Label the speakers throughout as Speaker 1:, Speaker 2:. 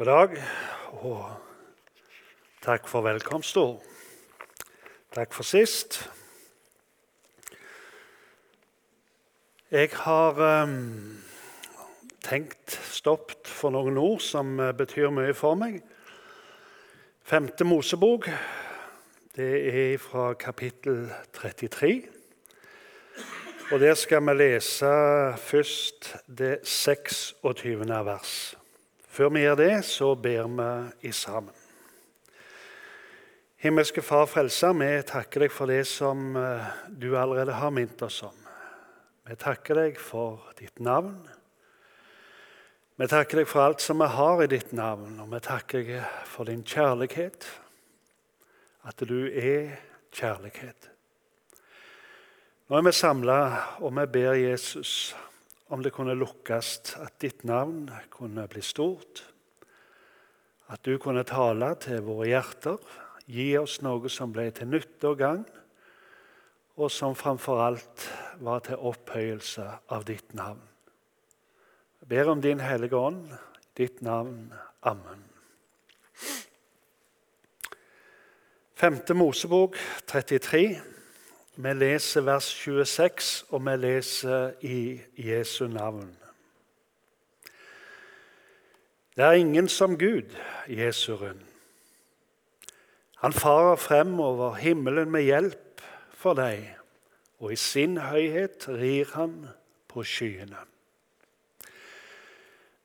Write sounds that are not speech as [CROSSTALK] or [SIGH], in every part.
Speaker 1: God dag, og takk for velkomstord. Takk for sist. Jeg har um, tenkt stoppet for noen ord som uh, betyr mye for meg. Femte Mosebok, det er fra kapittel 33. Og Der skal vi lese først det 26. vers. Før vi gjør det, så ber vi i sammen. Himmelske Far Frelser, vi takker deg for det som eh, du allerede har minnet oss om. Vi takker deg for ditt navn. Vi takker deg for alt som vi har i ditt navn, og vi takker deg for din kjærlighet. At du er kjærlighet. Nå er vi samla, og vi ber Jesus om det kunne lukkes, at ditt navn kunne bli stort. At du kunne tale til våre hjerter, gi oss noe som ble til nytte og gagn, og som framfor alt var til opphøyelse av ditt navn. Jeg ber om Din Hellige Ånd, ditt navn. Amen. Femte Mosebok 33. Vi leser vers 26, og vi leser i Jesu navn. Det er ingen som Gud, Jesu rund. Han farer frem over himmelen med hjelp for deg, og i sin høyhet rir han på skyene.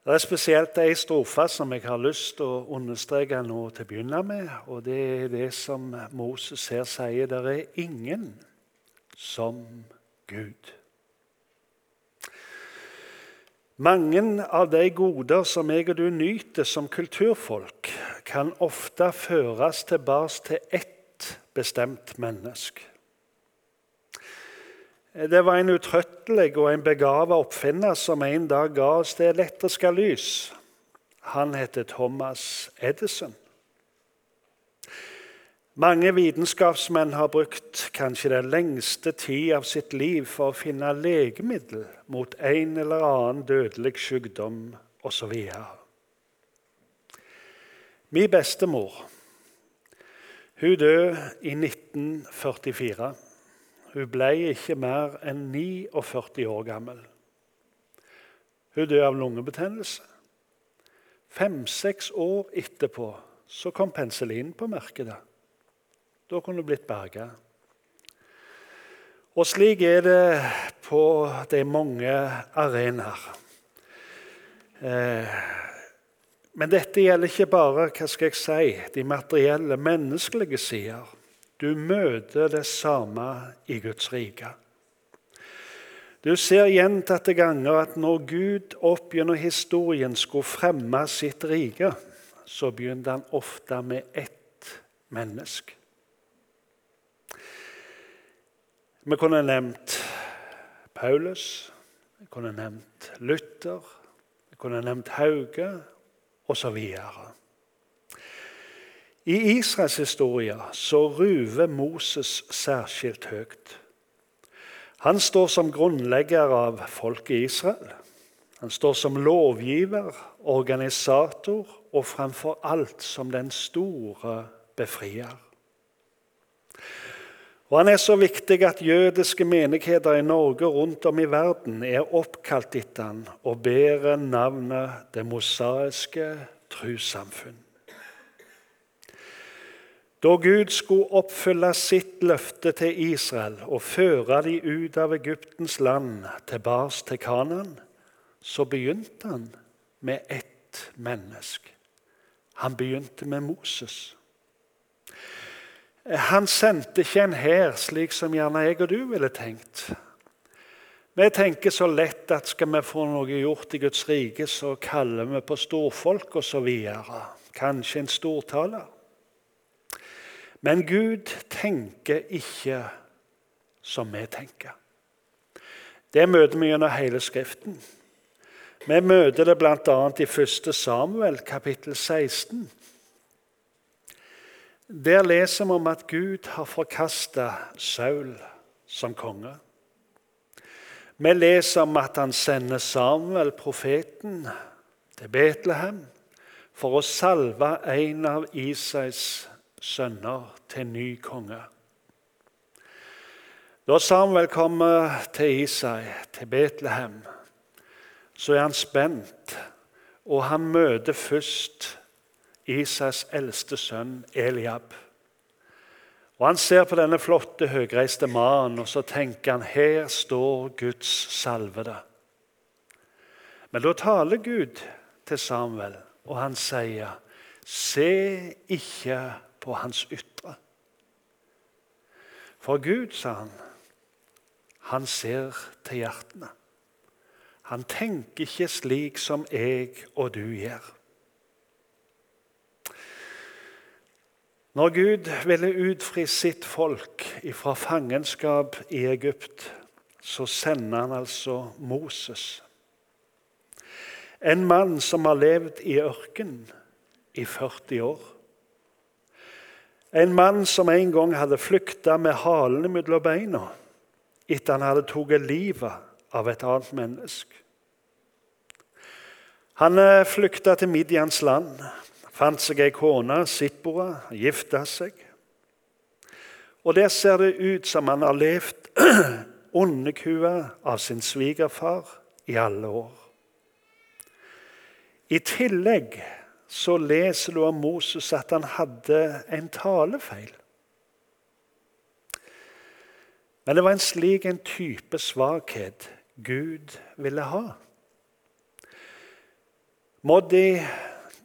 Speaker 1: Det er spesielt ei strofe som jeg har lyst til å understreke nå til å begynne med. og Det er det som Moses her sier. Det er ingen som Gud. Mange av de goder som jeg og du nyter som kulturfolk, kan ofte føres tilbake til ett bestemt menneske. Det var en utrøttelig og en begava oppfinner som en dag ga oss det elektriske lys. Han heter Thomas Edison. Mange vitenskapsmenn har brukt kanskje den lengste tid av sitt liv for å finne legemiddel mot en eller annen dødelig sykdom osv. Min bestemor hun døde i 1944. Hun ble ikke mer enn 49 år gammel. Hun døde av lungebetennelse. Fem-seks år etterpå så kom penicillin på markedet. Da kunne du blitt berga. Og slik er det på de mange arenaer. Eh, men dette gjelder ikke bare hva skal jeg si, de materielle, menneskelige sider. Du møter det samme i Guds rike. Du ser gjentatte ganger at når Gud opp gjennom historien skulle fremme sitt rike, så begynte han ofte med ett menneske. Vi kunne nevnt Paulus, vi kunne nevnt Luther, vi kunne nevnt Hauge osv. I Israels historie så ruver Moses særskilt høyt. Han står som grunnlegger av folket Israel. Han står som lovgiver, organisator og framfor alt som den store befrier. Og Han er så viktig at jødiske menigheter i Norge og rundt om i verden er oppkalt etter han og bærer navnet Det mosaiske trossamfunn. Da Gud skulle oppfylle sitt løfte til Israel og føre de ut av Egyptens land tilbake til Kanan, så begynte han med ett menneske. Han begynte med Moses. Han sendte ikke en hær, slik som gjerne jeg og du ville tenkt. Vi tenker så lett at skal vi få noe gjort i Guds rike, så kaller vi på storfolk osv. Kanskje en stortaler. Men Gud tenker ikke som vi tenker. Det møter vi gjennom hele Skriften. Vi møter det bl.a. i 1. Samuel, kapittel 16. Der leser vi om at Gud har forkasta Saul som konge. Vi leser om at han sender Samuel, profeten, til Betlehem for å salve en av Isais sønner til ny konge. Da Samuel kommer til Isai, til Betlehem, så er han spent, og han møter først Isais eldste sønn Eliab. Og Han ser på denne flotte, høyreiste mannen og så tenker han, her står Guds salvede. Men da taler Gud til Samuel, og han sier, se ikke på hans ytre. For Gud, sa han, han ser til hjertene. Han tenker ikke slik som jeg og du gjør. Når Gud ville utfri sitt folk fra fangenskap i Egypt, så sender han altså Moses. En mann som har levd i ørken i 40 år. En mann som en gang hadde flykta med halene mellom beina etter han hadde tatt livet av et annet menneske. Han eh, flykta til Midjans land, fant seg ei kone, Sippora, gifta seg. Og Der ser det ut som han har levd [CLEARS THROAT] underkua av sin svigerfar i alle år. I tillegg så leser du om Moses at han hadde en talefeil. Men det var en slik en type svakhet Gud ville ha. Moddi,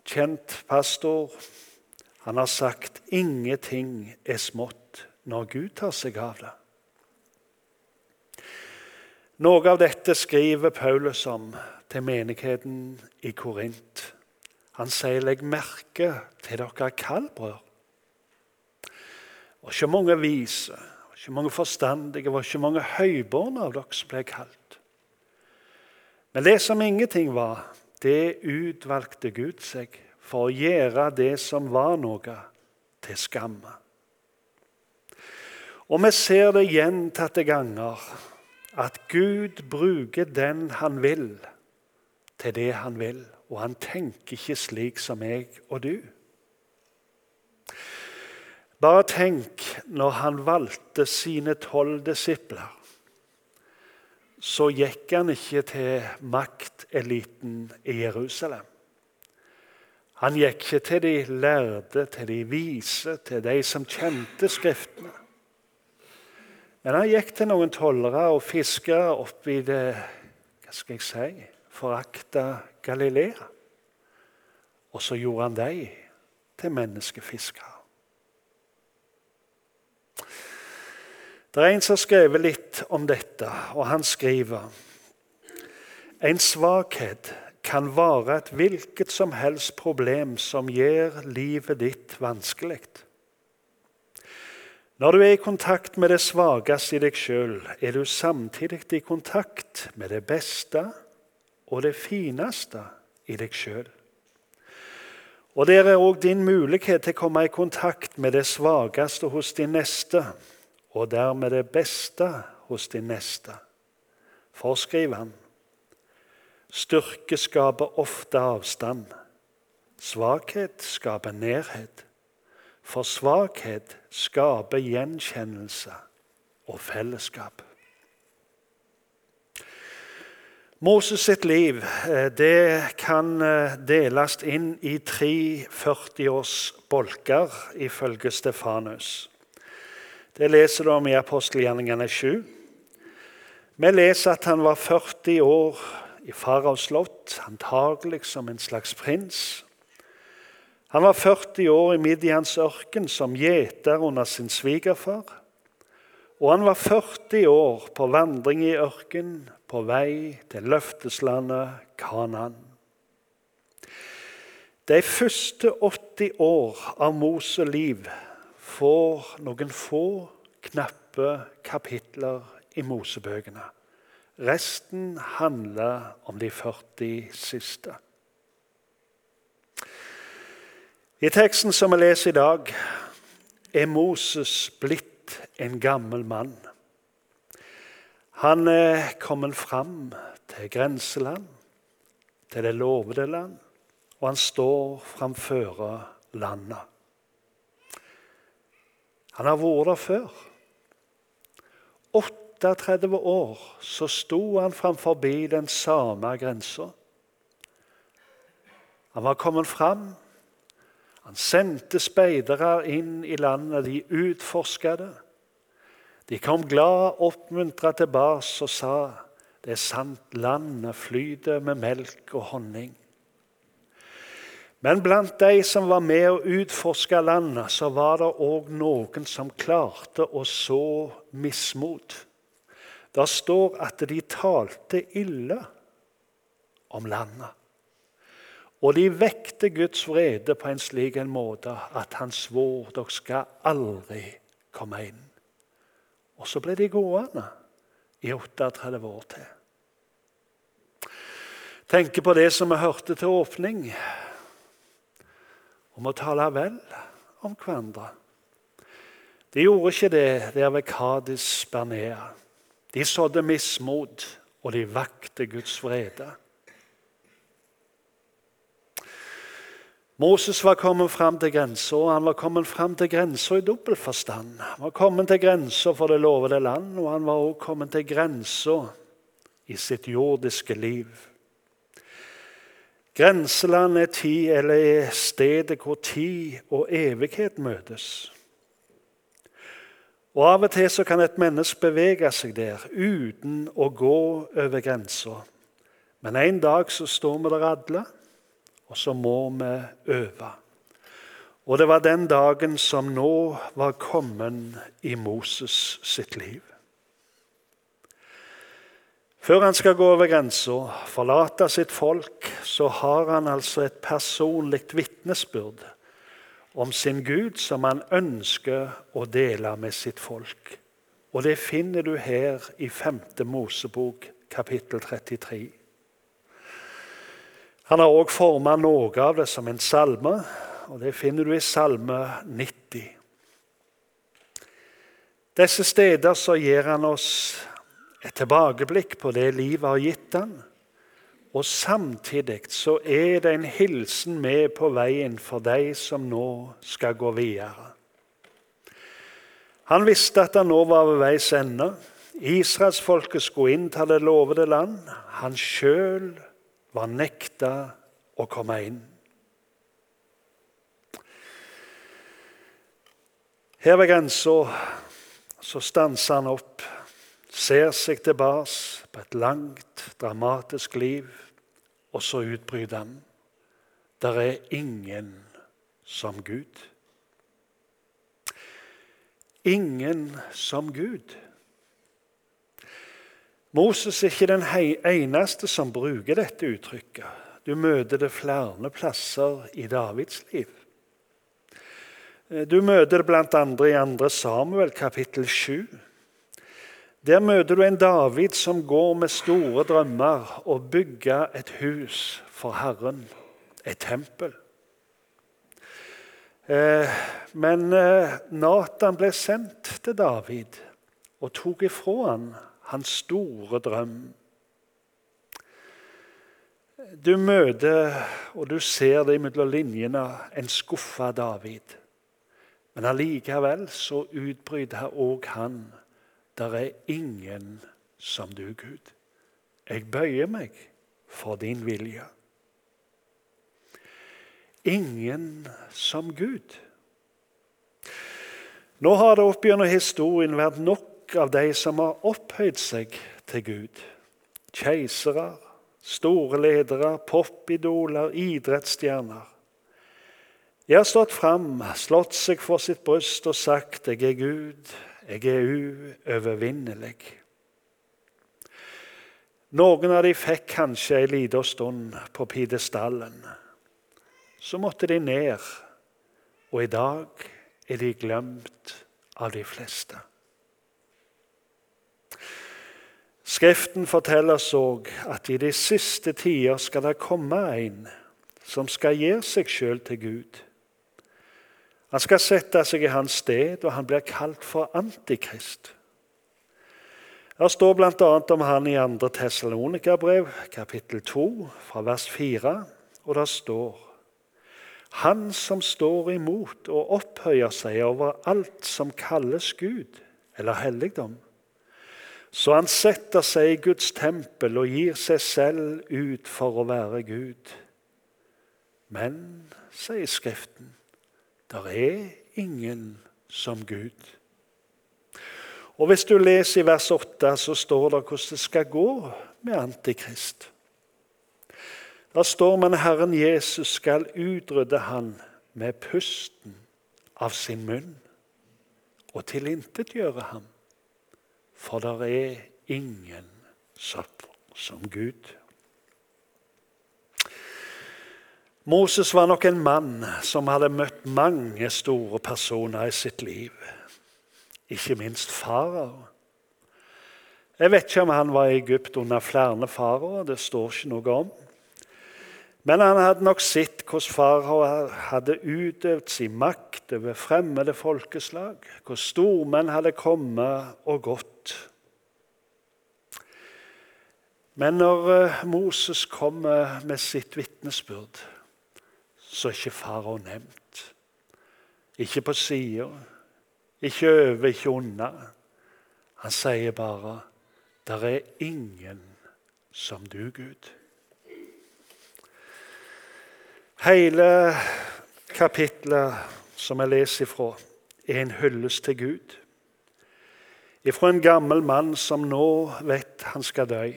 Speaker 1: kjent pastor, han har sagt ingenting er smått når Gud tar seg av det. Noe av dette skriver Paulus om til menigheten i Korint. Han sier 'legg merke til dere kaldbrød'. Det var ikke mange vise, ikke mange forstandige, det var ikke mange høybårne av dere som ble kalt. Men det som ingenting var, det utvalgte Gud seg for å gjøre det som var noe, til skamme. Og vi ser det gjentatte ganger at Gud bruker den han vil, til det han vil. Og han tenker ikke slik som meg og du. Bare tenk når han valgte sine tolv disipler. Så gikk han ikke til makteliten i Jerusalem. Han gikk ikke til de lærde, til de vise, til de som kjente Skriftene. Men han gikk til noen tollere og fiskere oppi det hva skal jeg si, forakta Galilea. Og så gjorde han dem til menneskefiskere. Det er en som har skrevet litt om dette, og han skriver En svakhet kan være et hvilket som helst problem som gjør livet ditt vanskelig. Når du er i kontakt med det svakeste i deg sjøl, er du samtidig i kontakt med det beste og det fineste i deg sjøl. Og der er òg din mulighet til å komme i kontakt med det svakeste hos din neste, og dermed det beste hos din neste. For, skriver han, styrke skaper ofte avstand. Svakhet skaper nærhet. For svakhet skaper gjenkjennelse og fellesskap. Moses sitt liv eh, det kan eh, deles inn i tre 40-års bolker, ifølge Stefanus. Det leser du om i apostelgjerningene 7. Vi leser at han var 40 år i faraos slott, antagelig som en slags prins. Han var 40 år i Midians ørken som gjeter under sin svigerfar. Og han var 40 år på vandring i ørken, på vei til løfteslandet Kanan. De første 80 år av Moses liv får noen få knappe kapitler i Mosebøkene. Resten handler om de 40 siste. I teksten som vi leser i dag, er Moses blitt en gammel mann. Han er kommet fram til grenseland, til det lovede land, og han står framfor landet. Han har vært der før. 38 år så sto han framfor den samme grensa. Han var kommet fram. Han sendte speidere inn i landet. De utforska det. De kom glad oppmuntra tilbake og sa det er sant, landet flyter med melk og honning. Men blant de som var med og utforska landet, så var det òg noen som klarte å så mismot. Det står at de talte ille om landet. Og de vekte Guds vrede på en slik en måte at han svor dere skal aldri komme inn. Og så ble de gående i 38 år til. Tenker på det som vi hørte til åpning om å tale vel om hverandre. De gjorde ikke det der ved Kadis Bernea. De sådde mismot, og de vakte Guds vrede. Moses var kommet fram til grensa, og han var kommet fram til grensa i dobbel forstand. Han var kommet til grensa for det lovede land, og han var også kommet til grensa i sitt jordiske liv. Grenseland er tid, eller er stedet hvor tid og evighet møtes. Og Av og til så kan et menneske bevege seg der uten å gå over grensa. Men en dag så står vi der alle, og så må vi øve. Og det var den dagen som nå var kommet i Moses sitt liv. Før han skal gå over grensa, forlate sitt folk, så har han altså et personlig vitnesbyrd om sin Gud som han ønsker å dele med sitt folk. Og det finner du her i 5. Mosebok, kapittel 33. Han har òg forma noe av det som en salme, og det finner du i Salme 90. Disse steder så gir han oss et tilbakeblikk på det livet har gitt han. Og samtidig så er det en hilsen med på veien for de som nå skal gå videre. Han visste at han nå var ved veis ende. Israelsfolket skulle innta det lovede land. Han sjøl var nekta å komme inn. Her ved grensa stanser han opp ser seg tilbake på et langt, dramatisk liv, og så utbryter han Der er ingen som Gud. Ingen som Gud. Moses er ikke den eneste som bruker dette uttrykket. Du møter det flere plasser i Davids liv. Du møter det bl.a. i 2. Samuel kapittel 7. Der møter du en David som går med store drømmer og bygger et hus for Herren, et tempel. Eh, men eh, Natan ble sendt til David og tok ifra han hans store drøm. Du møter, og du ser det mellom linjene, en skuffa David. Men allikevel så utbryter òg han der er ingen som du, Gud. Jeg bøyer meg for din vilje. Ingen som Gud. Nå har det opp gjennom historien vært nok av de som har opphøyd seg til Gud. Keisere, store ledere, popidoler, idrettsstjerner. De har stått fram, slått seg for sitt bryst og sagt 'Jeg er Gud, jeg er uovervinnelig. Noen av de fikk kanskje en liten stund på pidestallen. Så måtte de ned, og i dag er de glemt av de fleste. Skriften forteller oss òg at i de siste tider skal det komme en som skal gi seg sjøl til Gud han skal sette seg i hans sted, og han blir kalt for Antikrist. Det står bl.a. om han i 2. Tessalonika-brev, kapittel 2, fra vers 4, og det står Han som står imot og opphøyer seg over alt som kalles Gud eller helligdom. Så han setter seg i Guds tempel og gir seg selv ut for å være Gud. Men, sier Skriften, der er ingen som Gud. Og Hvis du leser i vers 8, så står det hvordan det skal gå med Antikrist. Da står men Herren Jesus skal utrydde han med pusten av sin munn og tilintetgjøre ham. For der er ingen satt som Gud. Moses var nok en mann som hadde møtt mange store personer i sitt liv. Ikke minst farao. Jeg vet ikke om han var i Egypt under flere faraoer, det står ikke noe om. Men han hadde nok sett hvordan farao hadde utøvd sin makt over fremmede folkeslag, hvor stormenn hadde kommet og gått. Men når eh, Moses kommer med sitt vitnesbyrd, så er ikke farao nevnt. Ikke på sida, ikke over, ikke unna. Han sier bare 'Der er ingen som du, Gud'. Hele kapitlet som jeg leser ifra, er en hyllest til Gud. Ifra en gammel mann som nå vet han skal dø.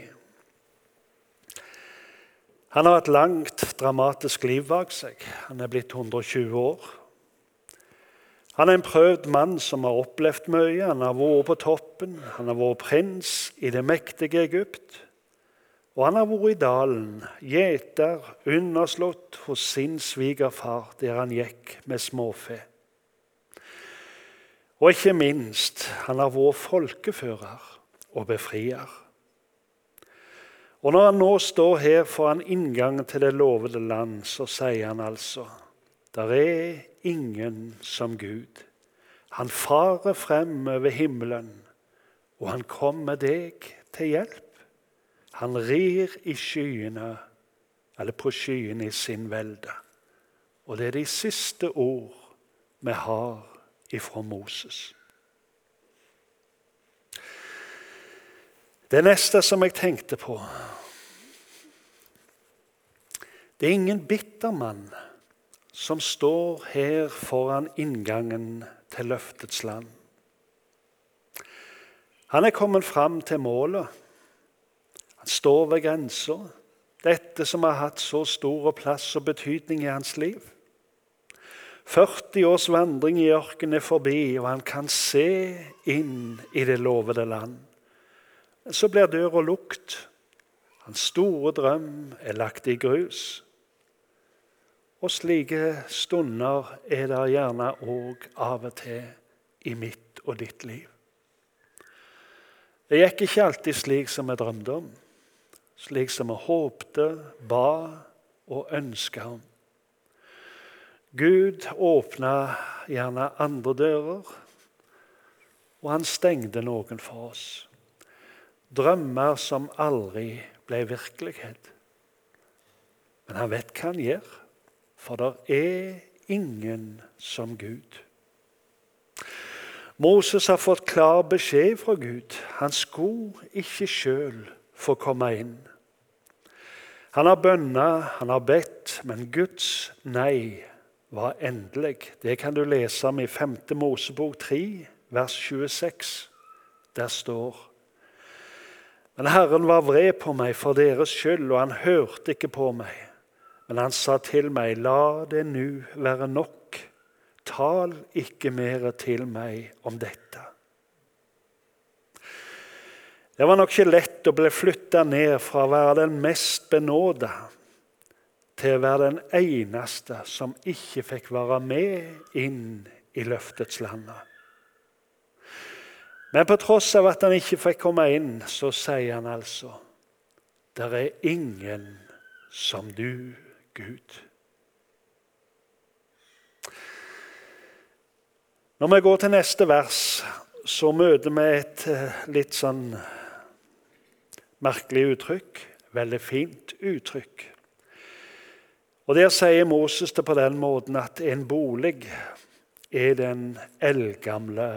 Speaker 1: Han har et langt, dramatisk liv bak seg. Han er blitt 120 år. Han er en prøvd mann som har opplevd mye. Han har vært på toppen, han har vært prins i det mektige Egypt. Og han har vært i dalen, gjeter, underslått hos sin svigerfar, der han gikk med småfe. Og ikke minst, han har vært folkefører og befrier. Og når han nå står her foran inngangen til det lovede land, så sier han altså der er ingen som Gud. Han farer frem over himmelen, og han kommer deg til hjelp. Han rir i skyene, eller på skyene i sin velde. Og det er de siste ord vi har ifra Moses. Det neste som jeg tenkte på Det er ingen bitter mann som står her foran inngangen til løftets land. Han er kommet fram til målet. Han står ved grensa, dette som har hatt så stor plass og betydning i hans liv. 40 års vandring i ørkenen er forbi, og han kan se inn i det lovede land. Så blir døra lukt. Hans store drøm er lagt i grus. Og slike stunder er det gjerne òg av og til i mitt og ditt liv. Det gikk ikke alltid slik som vi drømte om slik som vi håpte, ba og ønska om. Gud åpna gjerne andre dører, og han stengte noen for oss. Drømmer som aldri ble virkelighet. Men han vet hva han gjør, for det er ingen som Gud. Moses har fått klar beskjed fra Gud. Han skulle ikke sjøl få komme inn. Han har bønna, han har bedt, men Guds nei var endelig. Det kan du lese om i 5. Mosebok 3, vers 26. Der står Men Herren var vred på meg for deres skyld, og han hørte ikke på meg. Men han sa til meg, la det nu være nok. Tal ikke mer til meg om dette. Det var nok ikke lett å bli flytta ned fra å være den mest benåda til å være den eneste som ikke fikk være med inn i løftets land. Men på tross av at han ikke fikk komme inn, så sier han altså Der er ingen som du, Gud. Når vi går til neste vers, så møter vi et eh, litt sånn Merkelig uttrykk. Veldig fint uttrykk. Og Der sier Moses det på den måten at en bolig er den eldgamle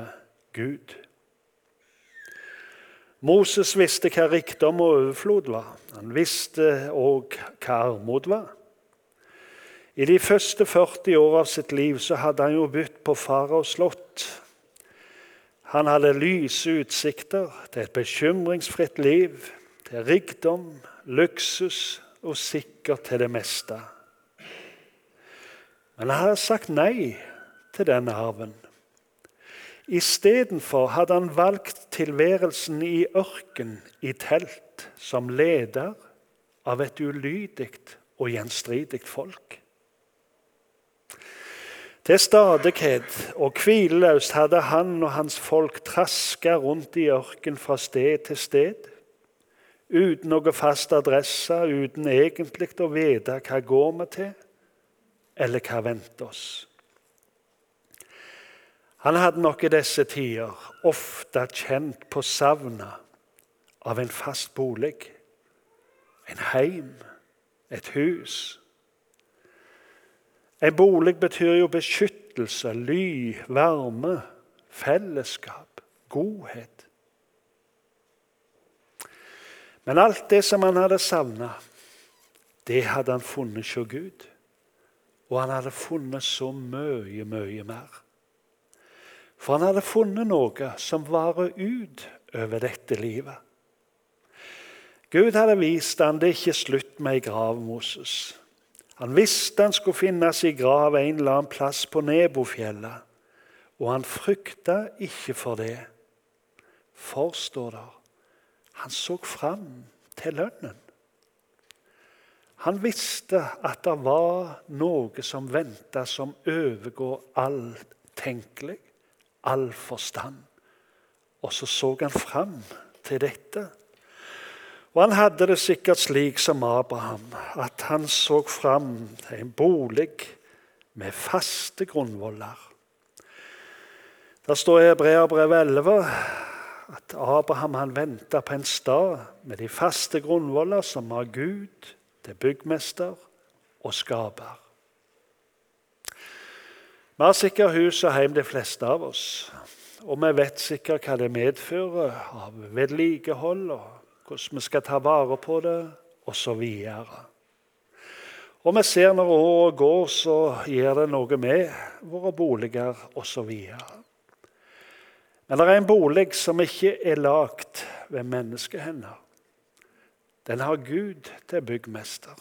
Speaker 1: Gud. Moses visste hva rikdom og overflod var. Han visste òg hva armod var. I de første 40 år av sitt liv så hadde han jo bytt på faraos slott. Han hadde lyse utsikter til et bekymringsfritt liv, til rikdom, luksus og sikkert til det meste. Men han hadde sagt nei til denne arven. Istedenfor hadde han valgt tilværelsen i ørken, i telt, som leder av et ulydig og gjenstridig folk. Til stadighet og hvileløst hadde han og hans folk traska rundt i ørken fra sted til sted, uten noe fast adresse, uten egentlig å vite hva går vi til, eller hva venter oss. Han hadde nok i disse tider ofte kjent på savnet av en fast bolig, en heim, et hus. En bolig betyr jo beskyttelse, ly, varme, fellesskap, godhet. Men alt det som han hadde savna, det hadde han funnet hos Gud. Og han hadde funnet så mye, mye mer. For han hadde funnet noe som varer ut over dette livet. Gud hadde vist han det ikke slutt med ei grav, Moses. Han visste han skulle finnes i grav en eller annen plass på Nebofjellet. Og han frykta ikke for det. For, står det, han så fram til lønnen. Han visste at det var noe som venta som overgår alt tenkelig all forstand. Og så så han fram til dette. Og han hadde det sikkert slik som Abraham, at han så fram til en bolig med faste grunnvoller. Der står i Hebreabrevet 11 at Abraham han venta på en stad med de faste grunnvoller som har Gud til byggmester og skaper. Vi har sikkert hus og hjem, de fleste av oss. Og vi vet sikkert hva det medfører av vedlikehold, og hvordan vi skal ta vare på det, osv. Og, og vi ser når året går, så gjør det noe med våre boliger osv. Men det er en bolig som ikke er lagd ved menneskehender. Den har Gud til byggmester.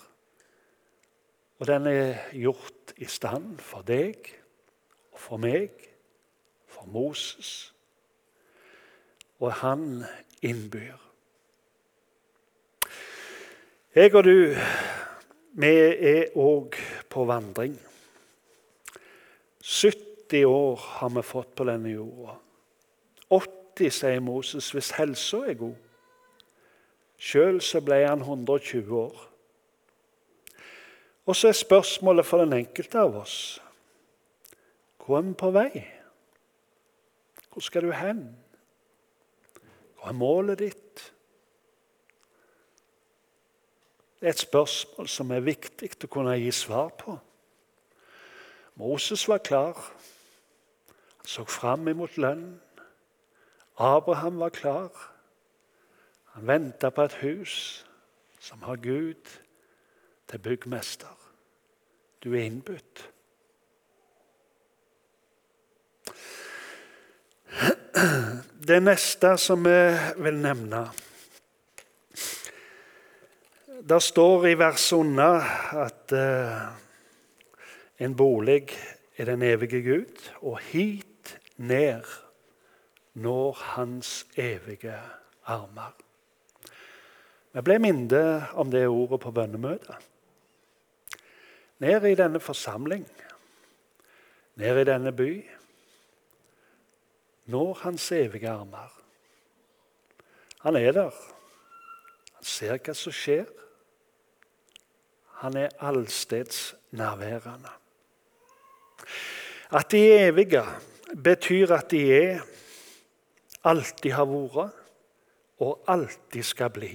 Speaker 1: Og den er gjort i stand for deg og for meg, for Moses. Og han innbyr. Jeg og du, vi er òg på vandring. 70 år har vi fått på denne jorda. 80, sier Moses, hvis helsa er god. Sjøl ble han 120 år. Og så er spørsmålet for den enkelte av oss hvor er vi på vei? Hvor skal du hen? Hva er målet ditt? Det er et spørsmål som er viktig å kunne gi svar på. Moses var klar. Han så fram imot lønn. Abraham var klar. Han venta på et hus som har Gud til byggmester. Du er innbudt. [CLEARS THROAT] Det neste som vi vil nevne Det står i verset under at uh, en bolig er den evige Gud, og hit ned når Hans evige armer. Vi ble minnet om det ordet på bønnemøtet. Ned i denne forsamling, ned i denne by når hans evige armer. Han er der. Han ser hva som skjer. Han er allsteds nærværende. At de er evige, betyr at de er, alltid har vært og alltid skal bli.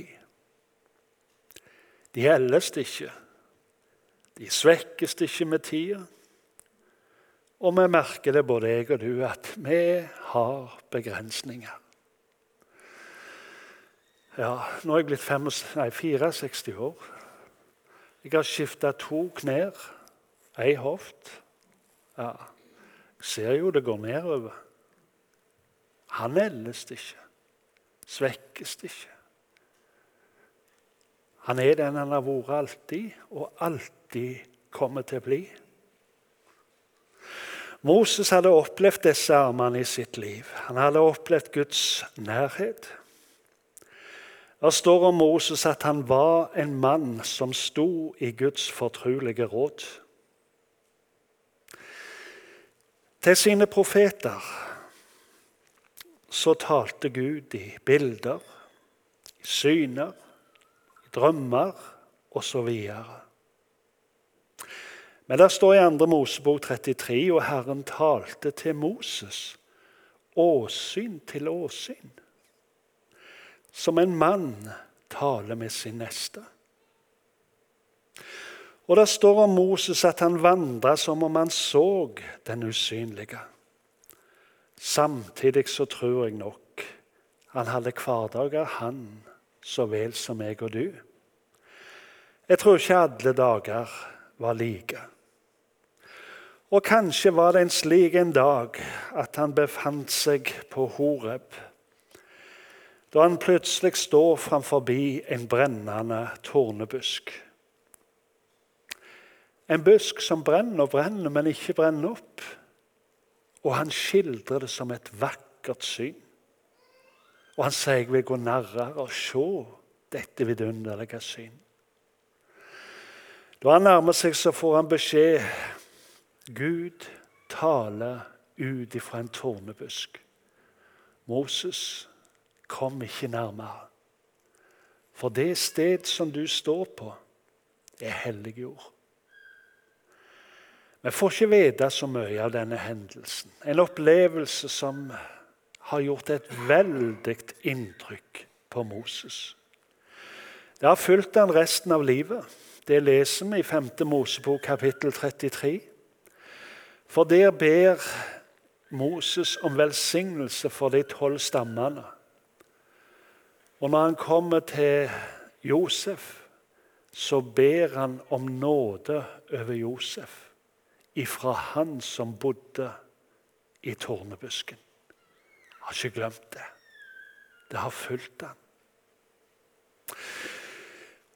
Speaker 1: De eldes ikke. De svekkes ikke med tida. Og vi merker det, både jeg og du, at vi har begrensninger. Ja, nå er jeg blitt 65, nei, 64 år. Jeg har skifta to knær, ei hoft. Ja, jeg ser jo det går nedover. Han eldes ikke, svekkes ikke. Han er den han har vært alltid, og alltid kommer til å bli. Moses hadde opplevd disse armene i sitt liv. Han hadde opplevd Guds nærhet. Det står om Moses at han var en mann som sto i Guds fortrulige råd. Til sine profeter så talte Gud i bilder, i syner, i drømmer osv. Men der står i 2. Mosebok 33, og Herren talte til Moses åsyn til åsyn som en mann taler med sin neste. Og Det står om Moses at han vandra som om han så den usynlige. Samtidig så tror jeg nok han hadde hverdager, han så vel som meg og du. Jeg tror ikke alle dager var like. Og kanskje var det en slik en dag at han befant seg på Horeb da han plutselig står framfor en brennende tornebusk. En busk som brenner og brenner, men ikke brenner opp. Og han skildrer det som et vakkert syn. Og han sier jeg vil gå nærmere og se dette vidunderlige syn. Da han nærmer seg, så får han beskjed Gud taler ut ifra en tornebusk. Moses, Kom ikke nærmere. For det sted som du står på, er hellig jord. Vi får ikke vite så mye av denne hendelsen. En opplevelse som har gjort et veldig inntrykk på Moses. Det har fulgt han resten av livet. Det leser vi i 5. Mosebok kapittel 33. For der ber Moses om velsignelse for de tolv stammene. Og når han kommer til Josef, så ber han om nåde over Josef ifra han som bodde i tårnebusken. Jeg har ikke glemt det. Det har fulgt han.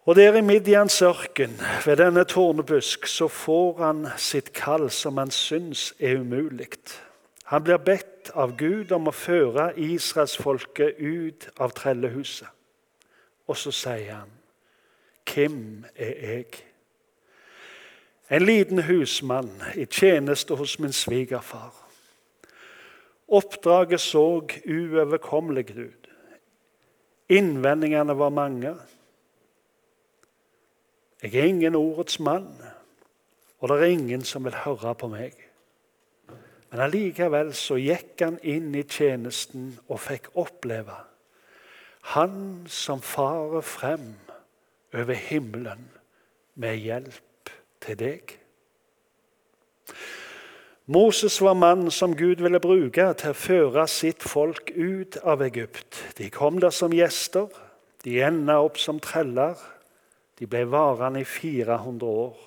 Speaker 1: Og der i Midians ørken, ved denne tårnebusk, så får han sitt kall som han syns er umulig. Han blir bedt av Gud om å føre israelsfolket ut av trellehuset. Og så sier han, 'Hvem er jeg?' En liten husmann i tjeneste hos min svigerfar. Oppdraget så uoverkommelig ut. Innvendingene var mange. Jeg er ingen ordets mann, og det er ingen som vil høre på meg. Men allikevel så gikk han inn i tjenesten og fikk oppleve Han som farer frem over himmelen med hjelp til deg. Moses var mannen som Gud ville bruke til å føre sitt folk ut av Egypt. De kom der som gjester, de enda opp som treller. De ble varende i 400 år.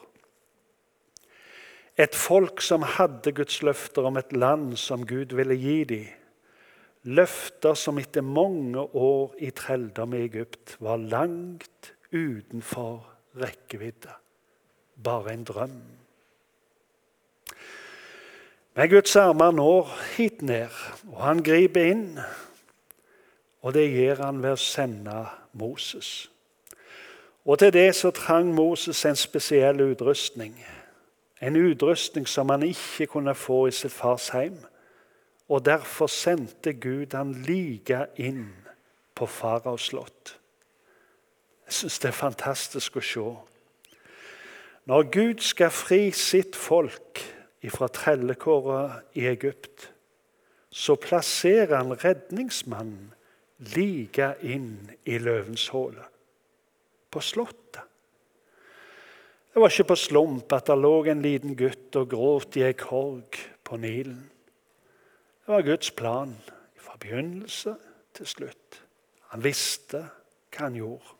Speaker 1: Et folk som hadde Guds løfter om et land som Gud ville gi dem. Løfter som etter mange år i trelldom i Egypt var langt utenfor rekkevidde. Bare en drøm. Men Guds armer når hit ned, og han griper inn. Og det gjør han ved å sende Moses. Og til det så trang Moses en spesiell utrustning. En utrustning som han ikke kunne få i sitt fars heim. Og derfor sendte Gud han like inn på faraos slott. Jeg syns det er fantastisk å se. Når Gud skal fri sitt folk fra trellekåret i Egypt, så plasserer han redningsmannen like inn i løvens håle, på slottet. Det var ikke på slump at det lå en liten gutt og gråt i ei korg på Nilen. Det var Guds plan fra begynnelse til slutt. Han visste hva han gjorde.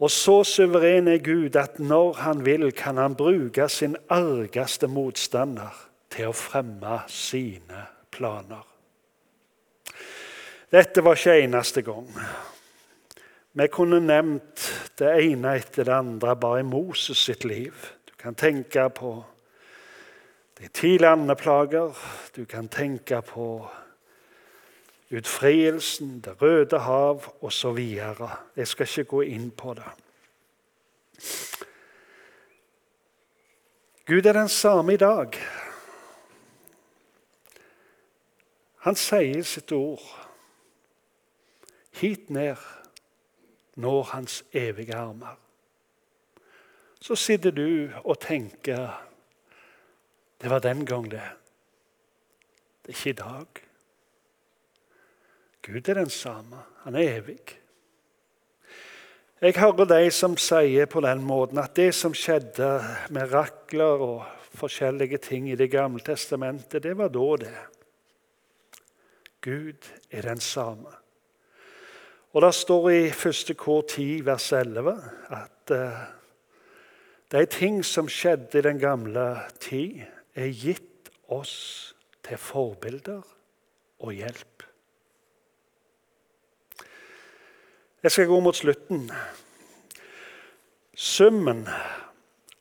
Speaker 1: Og så suveren er Gud at når han vil, kan han bruke sin argeste motstander til å fremme sine planer. Dette var ikke eneste gang. Vi kunne nevnt det ene etter det andre bare i Moses sitt liv. Du kan tenke på de ti landeplager. Du kan tenke på utfrielsen, Det røde hav osv. Jeg skal ikke gå inn på det. Gud er den samme i dag. Han sier sitt ord. Hit ned når hans evige armer. Så sitter du og tenker Det var den gang, det. Det er ikke i dag. Gud er den samme. Han er evig. Jeg hører de som sier på den måten at det som skjedde, mirakler og forskjellige ting i Det gamle testamentet, det var da, det. Gud er den samme. Og Det står i 1. kor 10, vers 11, at uh, de ting som skjedde i den gamle tid, er gitt oss til forbilder og hjelp. Jeg skal gå mot slutten. Summen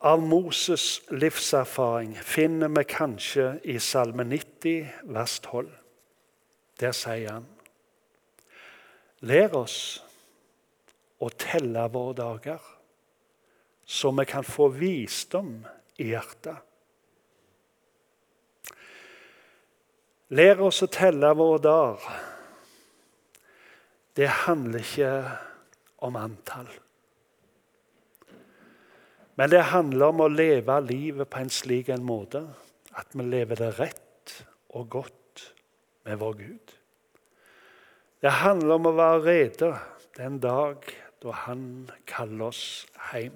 Speaker 1: av Moses' livserfaring finner vi kanskje i Salme 90, vers 12. Der sier han Lær oss å telle våre dager, så vi kan få visdom i hjertet. Lær oss å telle våre dager det handler ikke om antall. Men det handler om å leve livet på en slik en måte at vi lever det rett og godt med vår Gud. Det handler om å være rede den dag da Han kaller oss hjem.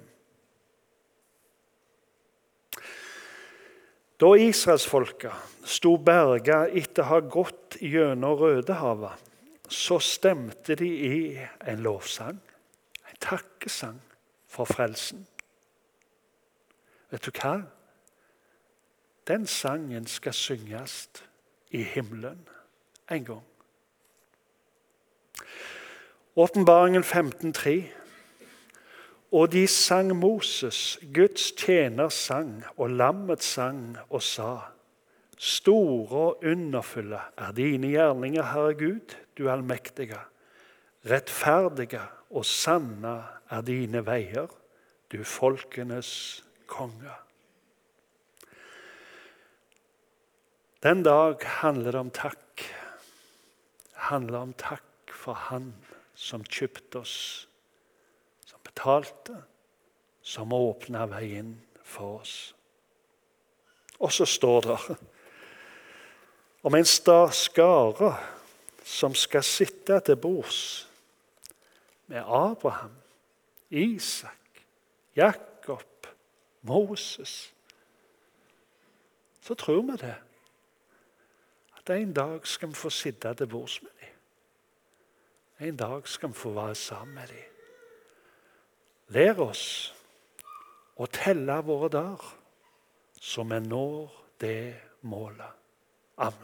Speaker 1: Da israelsfolka sto berga etter å ha gått gjennom Rødehavet, så stemte de i en lovsang, en takkesang for frelsen. Vet du hva? Den sangen skal synges i himmelen en gang. Åpenbaringen 15.3. Og de sang Moses, Guds tjener sang, og lammets sang og sa:" Store og underfulle er dine gjerninger, Herre Gud, du allmektige. Rettferdige og sanne er dine veier, du folkenes konge. Den dag handler det om takk. Det handler om takk for Han som kjøpte oss, som betalte, som åpna veien for oss. Og så står det om en skare som skal sitte til bords med Abraham, Isak, Jakob, Moses, så tror vi det. At en dag skal vi få sitte til bords med. En dag skal vi få være sammen med dem. Lær oss å telle våre dager, så vi når det målet. Amen.